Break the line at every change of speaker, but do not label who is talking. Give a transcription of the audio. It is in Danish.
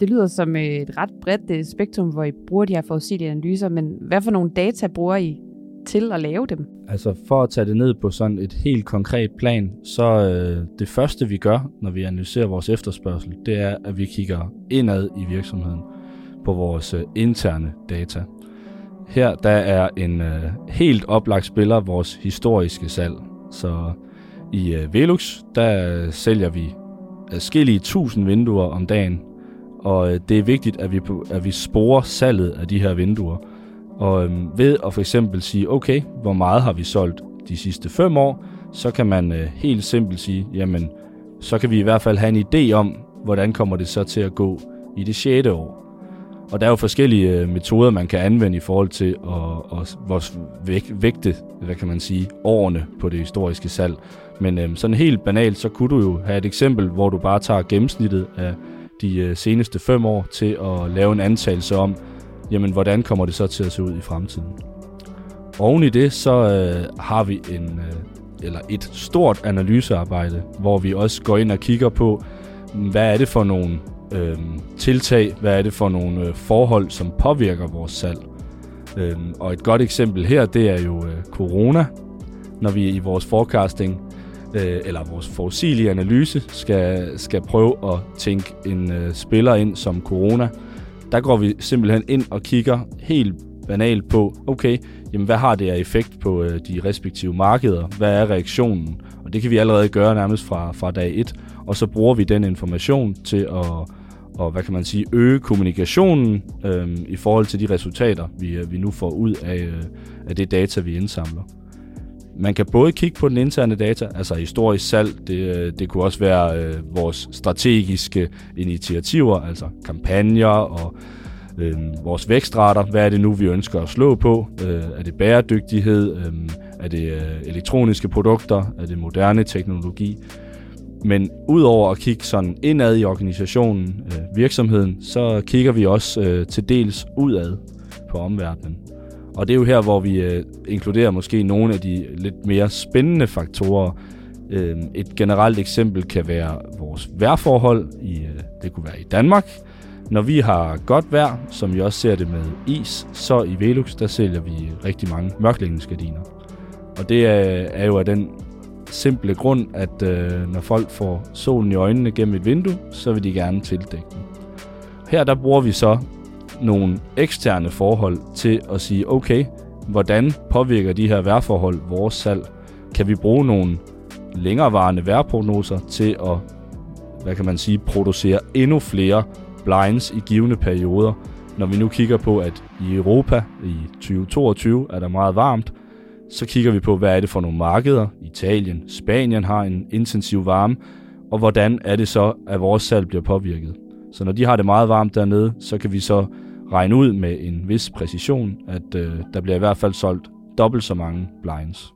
Det lyder som øh, et ret bredt øh, spektrum, hvor I bruger de her forudsigelige analyser, men hvad for nogle data bruger I til at lave dem?
Altså for at tage det ned på sådan et helt konkret plan, så øh, det første vi gør, når vi analyserer vores efterspørgsel, det er, at vi kigger indad i virksomheden på vores øh, interne data. Her der er en øh, helt oplagt spiller vores historiske salg. Så i øh, Velux, der øh, sælger vi adskillige tusind vinduer om dagen, og øh, det er vigtigt, at vi, at vi sporer salget af de her vinduer. Og øh, ved at for eksempel sige, okay, hvor meget har vi solgt de sidste fem år, så kan man øh, helt simpelt sige, jamen, så kan vi i hvert fald have en idé om, hvordan kommer det så til at gå i det sjette år. Og der er jo forskellige øh, metoder, man kan anvende i forhold til at, at vores vægte, hvad kan man sige, årene på det historiske salg. Men øh, sådan helt banalt, så kunne du jo have et eksempel, hvor du bare tager gennemsnittet af de øh, seneste fem år til at lave en antagelse om, jamen hvordan kommer det så til at se ud i fremtiden. Oven i det, så øh, har vi en, øh, eller et stort analysearbejde, hvor vi også går ind og kigger på, hvad er det for nogle øh, tiltag, hvad er det for nogle øh, forhold, som påvirker vores salg. Øh, og et godt eksempel her, det er jo øh, corona, når vi i vores forecasting øh, eller vores forudsigelige analyse skal, skal prøve at tænke en øh, spiller ind som corona, der går vi simpelthen ind og kigger helt banalt på, okay, jamen hvad har det af effekt på øh, de respektive markeder? Hvad er reaktionen? Og det kan vi allerede gøre nærmest fra, fra dag 1, og så bruger vi den information til at og hvad kan man sige, øge kommunikationen øh, i forhold til de resultater, vi, øh, vi nu får ud af, øh, af det data, vi indsamler. Man kan både kigge på den interne data, altså historisk salg, det, øh, det kunne også være øh, vores strategiske initiativer, altså kampagner og øh, vores vækstrater. Hvad er det nu, vi ønsker at slå på? Øh, er det bæredygtighed? Øh, er det øh, elektroniske produkter? Er det moderne teknologi? Men udover at kigge sådan indad i organisationen, øh, virksomheden, så kigger vi også øh, til dels udad på omverdenen. Og det er jo her, hvor vi øh, inkluderer måske nogle af de lidt mere spændende faktorer. Øh, et generelt eksempel kan være vores vejrforhold. I, øh, det kunne være i Danmark. Når vi har godt vejr, som vi også ser det med is, så i Velux, der sælger vi rigtig mange mørklægningsgardiner. Og det er, er jo af den simple grund, at øh, når folk får solen i øjnene gennem et vindue, så vil de gerne tildække den. Her der bruger vi så nogle eksterne forhold til at sige, okay, hvordan påvirker de her vejrforhold vores salg? Kan vi bruge nogle længerevarende vejrprognoser til at, hvad kan man sige, producere endnu flere blinds i givende perioder, når vi nu kigger på, at i Europa i 2022 er der meget varmt, så kigger vi på, hvad er det for nogle markeder. Italien, Spanien har en intensiv varme, og hvordan er det så, at vores salg bliver påvirket. Så når de har det meget varmt dernede, så kan vi så regne ud med en vis præcision, at øh, der bliver i hvert fald solgt dobbelt så mange blinds.